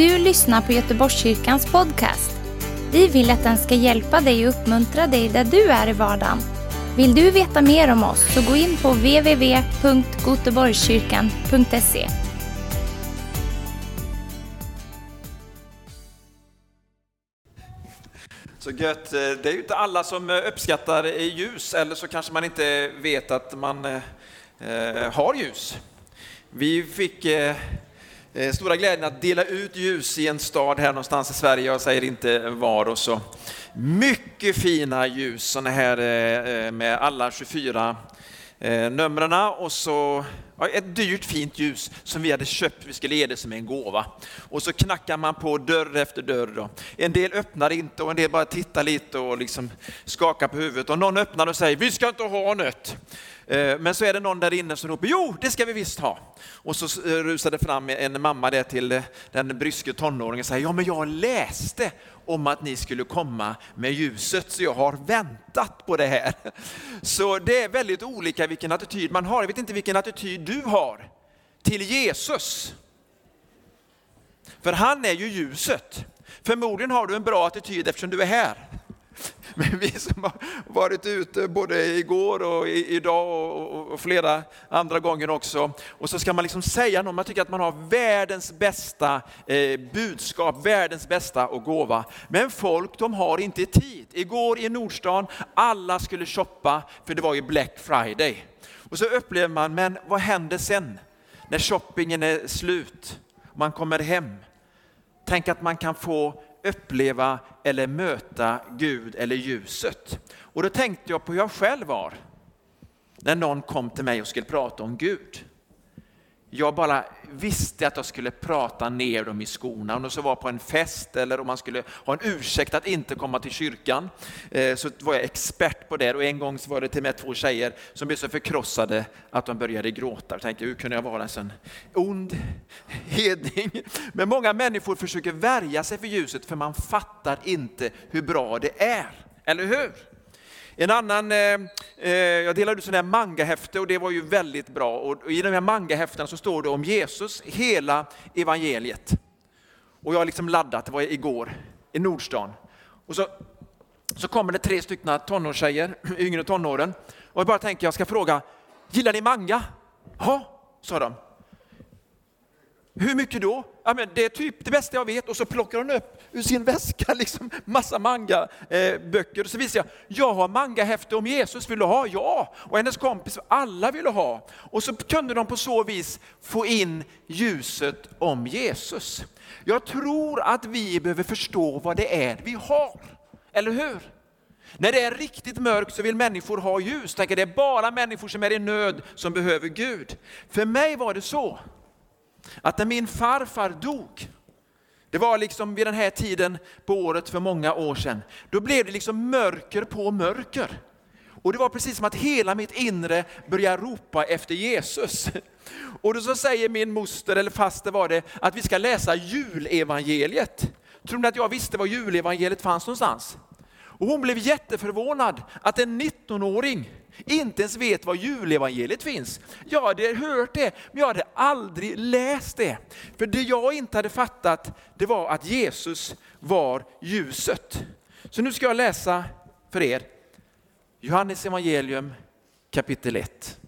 du lyssnar på Göteborgskyrkans podcast. Vi vill att den ska hjälpa dig och uppmuntra dig där du är i vardagen. Vill du veta mer om oss så gå in på www.goteborgskyrkan.se. Så gött. Eh, det är ju inte alla som eh, uppskattar eh, ljus, eller så kanske man inte vet att man eh, har ljus. Vi fick eh, Eh, stora glädjen att dela ut ljus i en stad här någonstans i Sverige, jag säger inte var och så. Mycket fina ljus, sådana här eh, eh, med alla 24 numren och så ett dyrt fint ljus som vi hade köpt, vi skulle ge det som en gåva. Och så knackar man på dörr efter dörr. Då. En del öppnar inte och en del bara tittar lite och liksom skakar på huvudet. Och någon öppnar och säger, vi ska inte ha något. Eh, men så är det någon där inne som ropar, jo det ska vi visst ha. Och så eh, rusade fram en mamma där till eh, den bryske tonåringen och säger, ja men jag läste om att ni skulle komma med ljuset så jag har väntat på det här. Så det är väldigt olika vilken attityd man har. Jag vet inte vilken attityd du har till Jesus. För han är ju ljuset. Förmodligen har du en bra attityd eftersom du är här. Men vi som har varit ute både igår och idag och flera andra gånger också. Och så ska man liksom säga något, man tycker att man har världens bästa eh, budskap, världens bästa och gåva. Men folk de har inte tid. Igår i Nordstan, alla skulle shoppa för det var ju Black Friday. Och så upplever man, men vad händer sen? När shoppingen är slut, man kommer hem. Tänk att man kan få uppleva eller möta Gud eller ljuset. Och då tänkte jag på hur jag själv var när någon kom till mig och skulle prata om Gud. Jag bara visste att jag skulle prata ner dem i skorna. Om det så var på en fest eller om man skulle ha en ursäkt att inte komma till kyrkan. Eh, så var jag expert på det och en gång så var det till och med två tjejer som blev så förkrossade att de började gråta. Jag tänkte, hur kunde jag vara en sån ond hedning? Men många människor försöker värja sig för ljuset för man fattar inte hur bra det är. Eller hur? En annan, eh, eh, jag delade ut sådana här mangahäfte och det var ju väldigt bra. Och I de här mangahäftena så står det om Jesus, hela evangeliet. Och jag har liksom laddat, det var igår, i Nordstan. Och så, så kommer det tre stycken tonårstjejer, yngre tonåren. Och jag bara tänker, jag ska fråga, gillar ni manga? Ja, sa de. Hur mycket då? Ja, men det är typ det bästa jag vet. Och så plockar hon upp ur sin väska liksom massa mangaböcker. Eh, så visar jag, jag har mangahäfte om Jesus, vill du ha? Ja! Och hennes kompis, alla ville ha. Och så kunde de på så vis få in ljuset om Jesus. Jag tror att vi behöver förstå vad det är vi har, eller hur? När det är riktigt mörkt så vill människor ha ljus. Tänk, det är bara människor som är i nöd som behöver Gud. För mig var det så att när min farfar dog, det var liksom vid den här tiden på året för många år sedan, då blev det liksom mörker på mörker. Och det var precis som att hela mitt inre började ropa efter Jesus. Och då så säger min moster, eller faster var det, att vi ska läsa julevangeliet. Tror ni att jag visste var julevangeliet fanns någonstans? Och hon blev jätteförvånad att en 19-åring inte ens vet var julevangeliet finns. Jag hade hört det, men jag hade aldrig läst det. För det jag inte hade fattat, det var att Jesus var ljuset. Så nu ska jag läsa för er Johannes evangelium kapitel 1.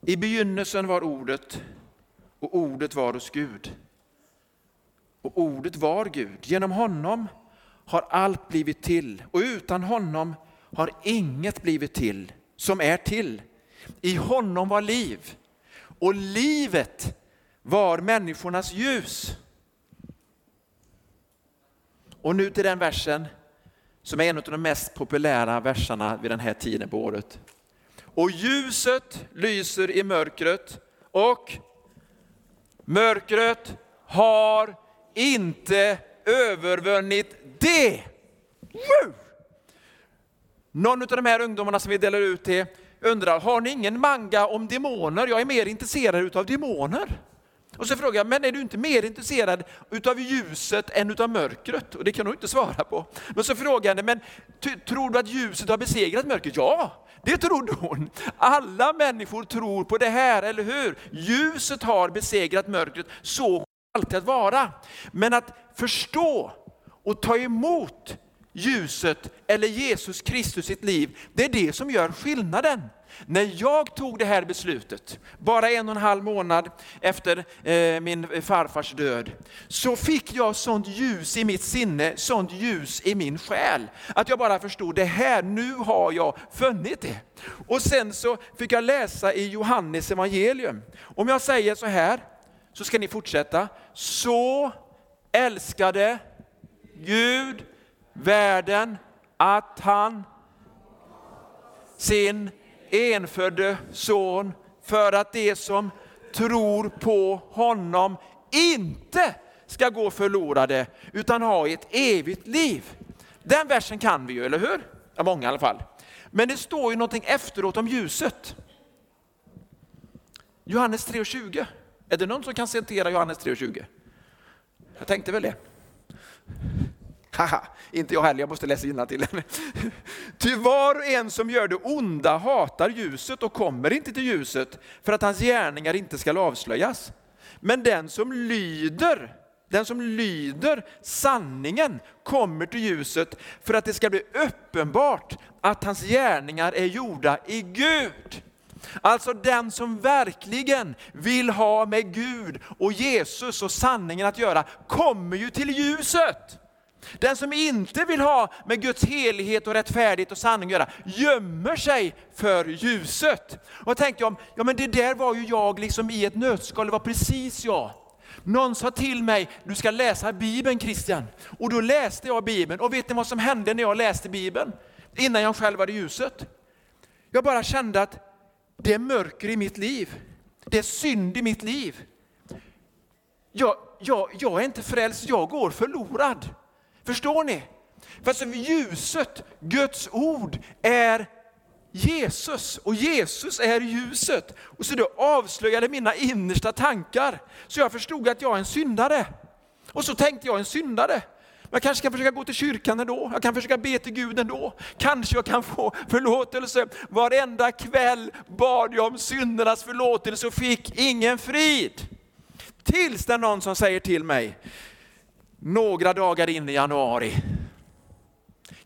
I begynnelsen var ordet och ordet var hos Gud. Och ordet var Gud. Genom honom har allt blivit till och utan honom har inget blivit till som är till. I honom var liv och livet var människornas ljus. Och nu till den versen som är en av de mest populära verserna vid den här tiden på året. Och ljuset lyser i mörkret och mörkret har inte övervunnit det. Någon av de här ungdomarna som vi delar ut till undrar, har ni ingen manga om demoner? Jag är mer intresserad utav demoner. Och så frågar jag, men är du inte mer intresserad utav ljuset än utav mörkret? Och det kan du inte svara på. Men så frågar jag, men tror du att ljuset har besegrat mörkret? Ja, Det trodde hon. Alla människor tror på det här, eller hur? Ljuset har besegrat mörkret, så alltid att vara. Men att förstå och ta emot ljuset eller Jesus Kristus sitt liv, det är det som gör skillnaden. När jag tog det här beslutet, bara en och en halv månad efter eh, min farfars död, så fick jag sånt ljus i mitt sinne, sånt ljus i min själ, att jag bara förstod det här, nu har jag funnit det. Och sen så fick jag läsa i Johannes evangelium. Om jag säger så här, så ska ni fortsätta. Så älskade Gud världen att han sin enfödde son för att de som tror på honom inte ska gå förlorade utan ha ett evigt liv. Den versen kan vi ju, eller hur? Ja, många i alla fall. Men det står ju någonting efteråt om ljuset. Johannes 3.20. Är det någon som kan citera Johannes 3.20? Jag tänkte väl det. Haha, inte jag heller, jag måste läsa till. Ty var och en som gör det onda hatar ljuset och kommer inte till ljuset för att hans gärningar inte skall avslöjas. Men den som lyder, den som lyder sanningen kommer till ljuset för att det ska bli uppenbart att hans gärningar är gjorda i Gud. Alltså den som verkligen vill ha med Gud och Jesus och sanningen att göra kommer ju till ljuset. Den som inte vill ha med Guds helighet och rättfärdighet och sanning att göra, gömmer sig för ljuset. Och tänkte jag, ja men det där var ju jag liksom i ett nötskal, det var precis jag. Någon sa till mig, du ska läsa Bibeln Christian. Och då läste jag Bibeln, och vet ni vad som hände när jag läste Bibeln? Innan jag själv hade ljuset. Jag bara kände att det är mörker i mitt liv. Det är synd i mitt liv. Jag, jag, jag är inte frälst, jag går förlorad. Förstår ni? Fast ljuset, Guds ord, är Jesus och Jesus är ljuset. Och så då avslöjade mina innersta tankar. Så jag förstod att jag är en syndare. Och så tänkte jag en syndare. Jag kanske kan försöka gå till kyrkan ändå, jag kan försöka be till Gud ändå. Kanske jag kan få förlåtelse. Varenda kväll bad jag om syndernas förlåtelse och fick ingen frid. Tills det är någon som säger till mig, några dagar in i januari.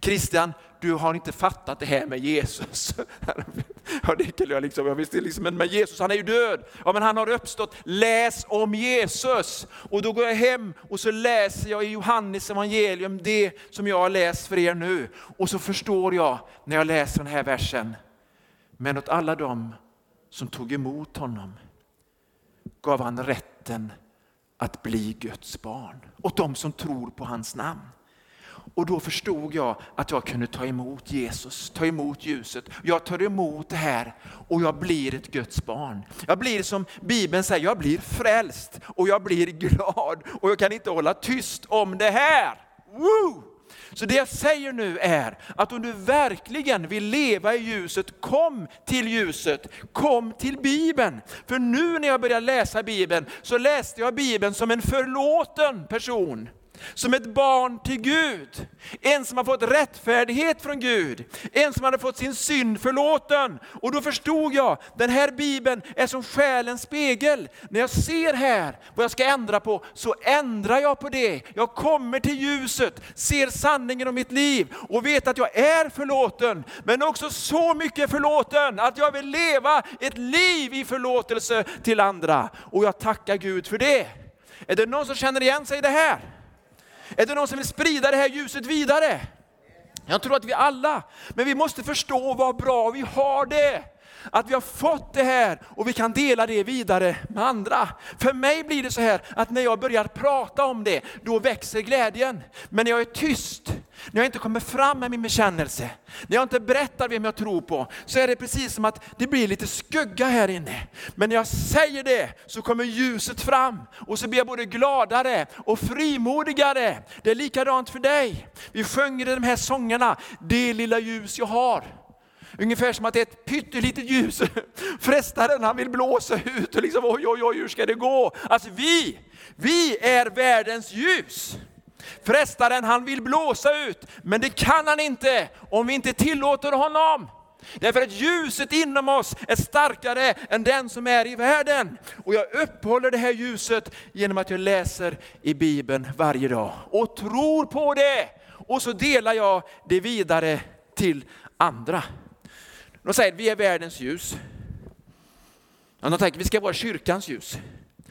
Christian, du har inte fattat det här med Jesus. ja, det kunde jag liksom, jag visste liksom, men Jesus han är ju död. Ja, men han har uppstått. Läs om Jesus. Och då går jag hem och så läser jag i Johannes evangelium det som jag har läst för er nu. Och så förstår jag när jag läser den här versen. Men åt alla dem som tog emot honom gav han rätten att bli Guds barn. Åt dem som tror på hans namn. Och då förstod jag att jag kunde ta emot Jesus, ta emot ljuset. Jag tar emot det här och jag blir ett Guds barn. Jag blir som Bibeln säger, jag blir frälst och jag blir glad och jag kan inte hålla tyst om det här. Woo! Så det jag säger nu är att om du verkligen vill leva i ljuset, kom till ljuset, kom till Bibeln. För nu när jag börjar läsa Bibeln så läste jag Bibeln som en förlåten person som ett barn till Gud. En som har fått rättfärdighet från Gud, en som hade fått sin synd förlåten. Och då förstod jag, den här bibeln är som själens spegel. När jag ser här vad jag ska ändra på, så ändrar jag på det. Jag kommer till ljuset, ser sanningen om mitt liv och vet att jag är förlåten, men också så mycket förlåten att jag vill leva ett liv i förlåtelse till andra. Och jag tackar Gud för det. Är det någon som känner igen sig i det här? Är det någon som vill sprida det här ljuset vidare? Jag tror att vi alla, men vi måste förstå vad bra vi har det. Att vi har fått det här och vi kan dela det vidare med andra. För mig blir det så här att när jag börjar prata om det, då växer glädjen. Men när jag är tyst, när jag inte kommer fram med min bekännelse, när jag inte berättar vem jag tror på, så är det precis som att det blir lite skugga här inne. Men när jag säger det så kommer ljuset fram och så blir jag både gladare och frimodigare. Det är likadant för dig. Vi sjunger i de här sångerna, det lilla ljus jag har. Ungefär som att det är ett pyttelitet ljus. Frestaren han vill blåsa ut och liksom oj, oj, oj, hur ska det gå? Alltså vi, vi är världens ljus. Frestaren han vill blåsa ut, men det kan han inte om vi inte tillåter honom. Därför att ljuset inom oss är starkare än den som är i världen. Och jag uppehåller det här ljuset genom att jag läser i Bibeln varje dag och tror på det. Och så delar jag det vidare till andra. De säger att vi är världens ljus. De tänker att vi ska vara kyrkans ljus.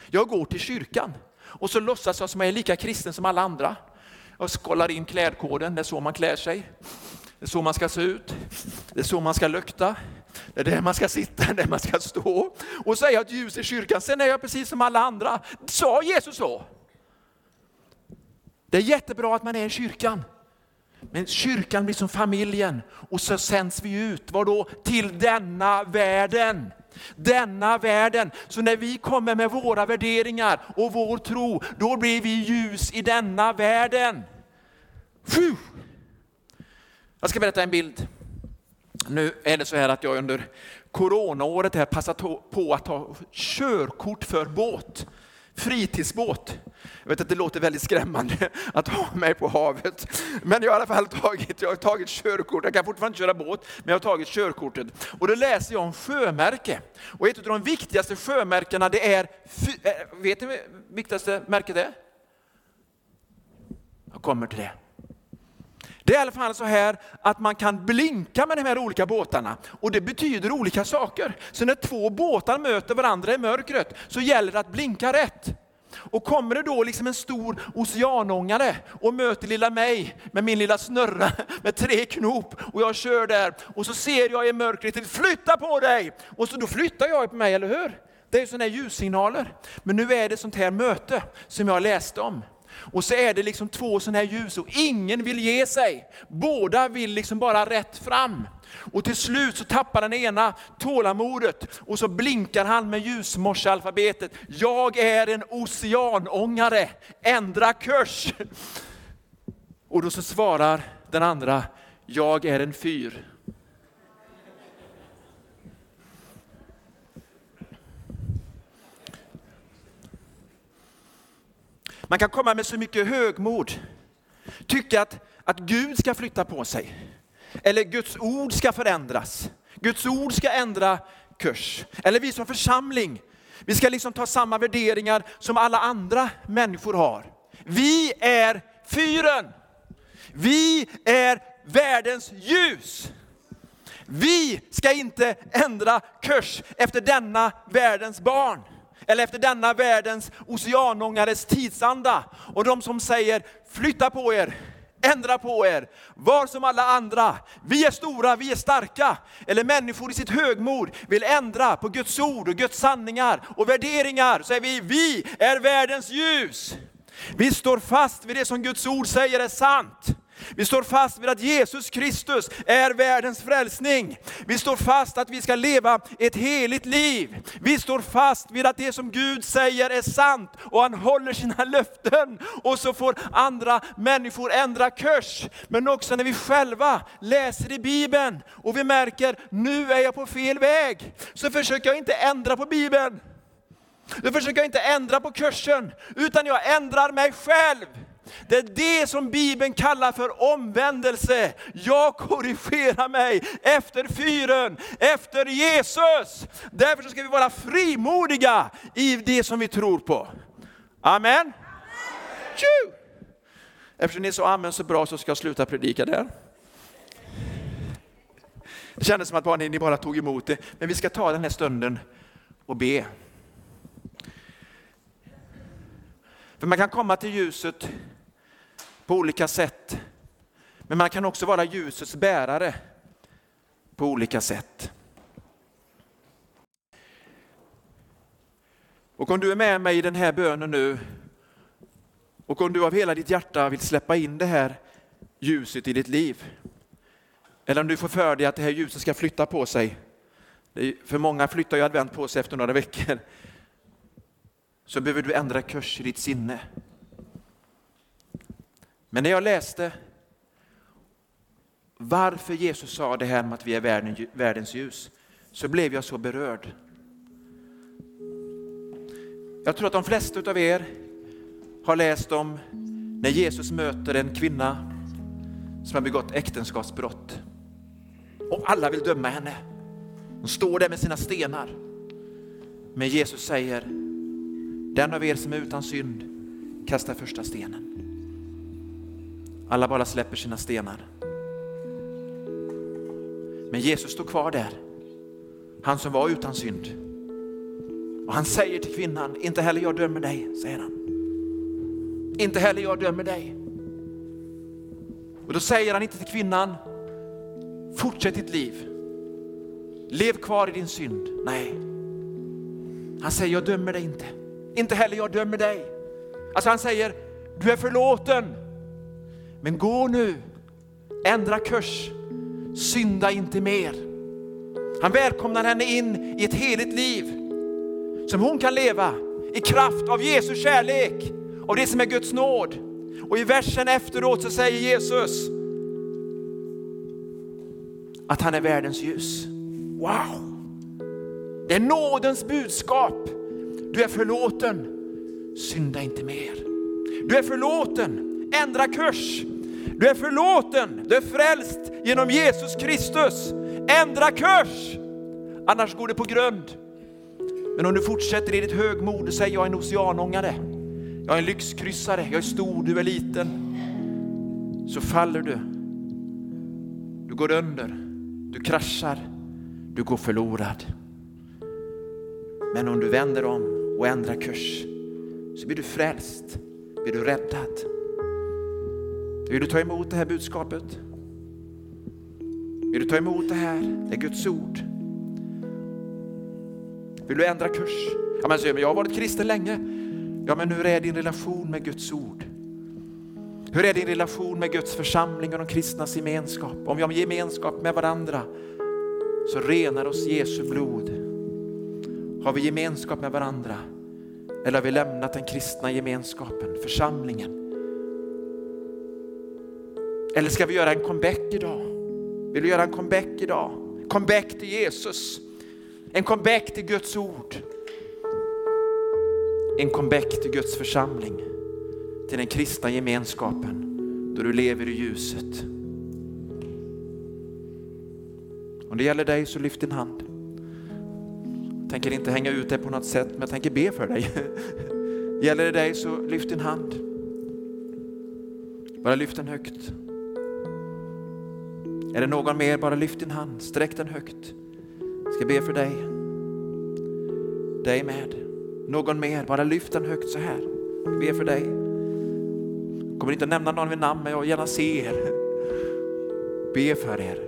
Jag går till kyrkan och så låtsas jag som jag är lika kristen som alla andra. Jag skollar in klädkoden, det är så man klär sig. Det är så man ska se ut, det är så man ska lukta, det är där man ska sitta, det är där man ska stå. Och säga att ljus i kyrkan, sen är jag precis som alla andra. Sa Jesus så? Det är jättebra att man är i kyrkan. Men kyrkan blir som familjen och så sänds vi ut, vadå? Till denna världen. Denna världen. Så när vi kommer med våra värderingar och vår tro, då blir vi ljus i denna världen. Fuh. Jag ska berätta en bild. Nu är det så här att jag under coronaåret här passat på att ta körkort för båt fritidsbåt. Jag vet att det låter väldigt skrämmande att ha mig på havet. Men jag har i alla fall tagit, jag har tagit körkort. Jag kan fortfarande inte köra båt, men jag har tagit körkortet. Och då läser jag om sjömärke. Och ett av de viktigaste sjömärkena det är, eh, vet ni vad viktigaste märket är? Jag kommer till det. Det är i alla fall så här att man kan blinka med de här olika båtarna och det betyder olika saker. Så när två båtar möter varandra i mörkret så gäller det att blinka rätt. Och kommer det då liksom en stor oceanångare och möter lilla mig med min lilla snurra med tre knop och jag kör där och så ser jag i mörkret, flytta på dig! Och så då flyttar jag på mig, eller hur? Det är sådana här ljussignaler. Men nu är det sånt här möte som jag läste om. Och så är det liksom två sådana här ljus och ingen vill ge sig. Båda vill liksom bara rätt fram. Och till slut så tappar den ena tålamodet och så blinkar han med ljusmorsealfabetet. Jag är en oceanångare, ändra kurs. Och då så svarar den andra, jag är en fyr. Man kan komma med så mycket högmod, tycka att, att Gud ska flytta på sig. Eller Guds ord ska förändras. Guds ord ska ändra kurs. Eller vi som församling, vi ska liksom ta samma värderingar som alla andra människor har. Vi är fyren. Vi är världens ljus. Vi ska inte ändra kurs efter denna världens barn eller efter denna världens oceanångares tidsanda. Och de som säger flytta på er, ändra på er, var som alla andra. Vi är stora, vi är starka. Eller människor i sitt högmod vill ändra på Guds ord och Guds sanningar och värderingar. Så är vi, vi är världens ljus. Vi står fast vid det som Guds ord säger är sant. Vi står fast vid att Jesus Kristus är världens frälsning. Vi står fast att vi ska leva ett heligt liv. Vi står fast vid att det som Gud säger är sant och han håller sina löften. Och så får andra människor ändra kurs. Men också när vi själva läser i Bibeln och vi märker, nu är jag på fel väg. Så försöker jag inte ändra på Bibeln. Då försöker jag inte ändra på kursen, utan jag ändrar mig själv. Det är det som Bibeln kallar för omvändelse. Jag korrigerar mig efter fyren, efter Jesus. Därför ska vi vara frimodiga i det som vi tror på. Amen. Tju! Eftersom ni är så amen så bra så ska jag sluta predika där. Det kändes som att bara, ni bara tog emot det, men vi ska ta den här stunden och be. För man kan komma till ljuset på olika sätt. Men man kan också vara ljusets bärare på olika sätt. Och om du är med mig i den här bönen nu och om du av hela ditt hjärta vill släppa in det här ljuset i ditt liv. Eller om du får för dig att det här ljuset ska flytta på sig. för många flyttar ju advent på sig efter några veckor. Så behöver du ändra kurs i ditt sinne. Men när jag läste varför Jesus sa det här med att vi är världens ljus, så blev jag så berörd. Jag tror att de flesta av er har läst om när Jesus möter en kvinna som har begått äktenskapsbrott. och alla vill döma henne. Hon står där med sina stenar. Men Jesus säger, den av er som är utan synd kastar första stenen. Alla bara släpper sina stenar. Men Jesus står kvar där, han som var utan synd. Och han säger till kvinnan, inte heller jag dömer dig, säger han. Inte heller jag dömer dig. Och då säger han inte till kvinnan, fortsätt ditt liv. Lev kvar i din synd. Nej. Han säger, jag dömer dig inte. Inte heller jag dömer dig. Alltså han säger, du är förlåten. Men gå nu, ändra kurs, synda inte mer. Han välkomnar henne in i ett heligt liv som hon kan leva i kraft av Jesu kärlek, av det som är Guds nåd. Och i versen efteråt så säger Jesus att han är världens ljus. Wow! Det är nådens budskap. Du är förlåten, synda inte mer. Du är förlåten, ändra kurs. Du är förlåten, du är frälst genom Jesus Kristus. Ändra kurs, annars går det på grund. Men om du fortsätter i ditt högmod och säger jag är en oceanångare, jag är en lyxkryssare, jag är stor, du är liten. Så faller du. Du går under, du kraschar, du går förlorad. Men om du vänder om och ändrar kurs så blir du frälst, blir du räddad. Vill du ta emot det här budskapet? Vill du ta emot det här? Det är Guds ord. Vill du ändra kurs? Ja, men jag har varit kristen länge. Ja, men hur är din relation med Guds ord? Hur är din relation med Guds församling och de kristnas gemenskap? Om vi har gemenskap med varandra så renar oss Jesu blod. Har vi gemenskap med varandra? Eller har vi lämnat den kristna gemenskapen, församlingen? Eller ska vi göra en comeback idag? Vill du göra en comeback idag? Comeback till Jesus. En comeback till Guds ord. En comeback till Guds församling. Till den kristna gemenskapen då du lever i ljuset. Om det gäller dig så lyft din hand. Jag tänker inte hänga ut dig på något sätt men jag tänker be för dig. Gäller det dig så lyft din hand. Bara lyft den högt. Är det någon mer, bara lyft din hand, sträck den högt. Jag ska be för dig. Dig med. Någon mer, bara lyft den högt så här. Jag ber för dig. Jag kommer inte att nämna någon vid namn, men jag vill gärna se er. Be för er.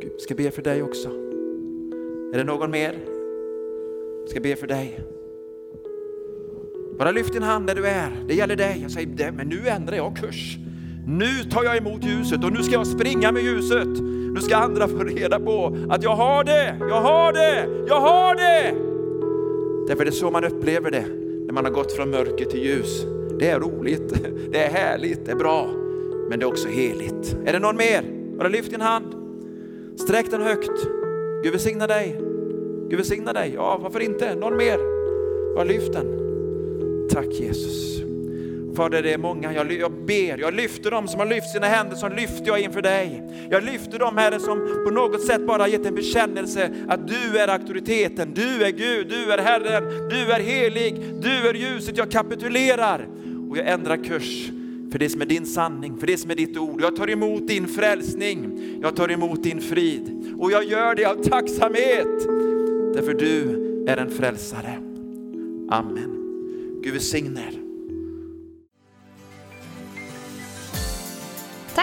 Gud ska be för dig också. Är det någon mer? Jag ska be för dig. Bara lyft din hand där du är. Det gäller dig. Jag säger, men nu ändrar jag kurs. Nu tar jag emot ljuset och nu ska jag springa med ljuset. Nu ska andra få reda på att jag har det, jag har det, jag har det. Därför det är så man upplever det när man har gått från mörker till ljus. Det är roligt, det är härligt, det är bra, men det är också heligt. Är det någon mer? Bara lyft din hand. Sträck den högt. Gud välsigna dig. Gud välsigna dig. Ja, varför inte? Någon mer? Bara lyft den. Tack Jesus. Fader, det är många, jag, jag ber, jag lyfter dem som har lyft sina händer, som lyfter jag inför dig. Jag lyfter dem Herre som på något sätt bara gett en bekännelse att du är auktoriteten, du är Gud, du är Herren, du är helig, du är ljuset, jag kapitulerar och jag ändrar kurs för det som är din sanning, för det som är ditt ord. Jag tar emot din frälsning, jag tar emot din frid och jag gör det av tacksamhet därför du är en frälsare. Amen. Gud välsigne er.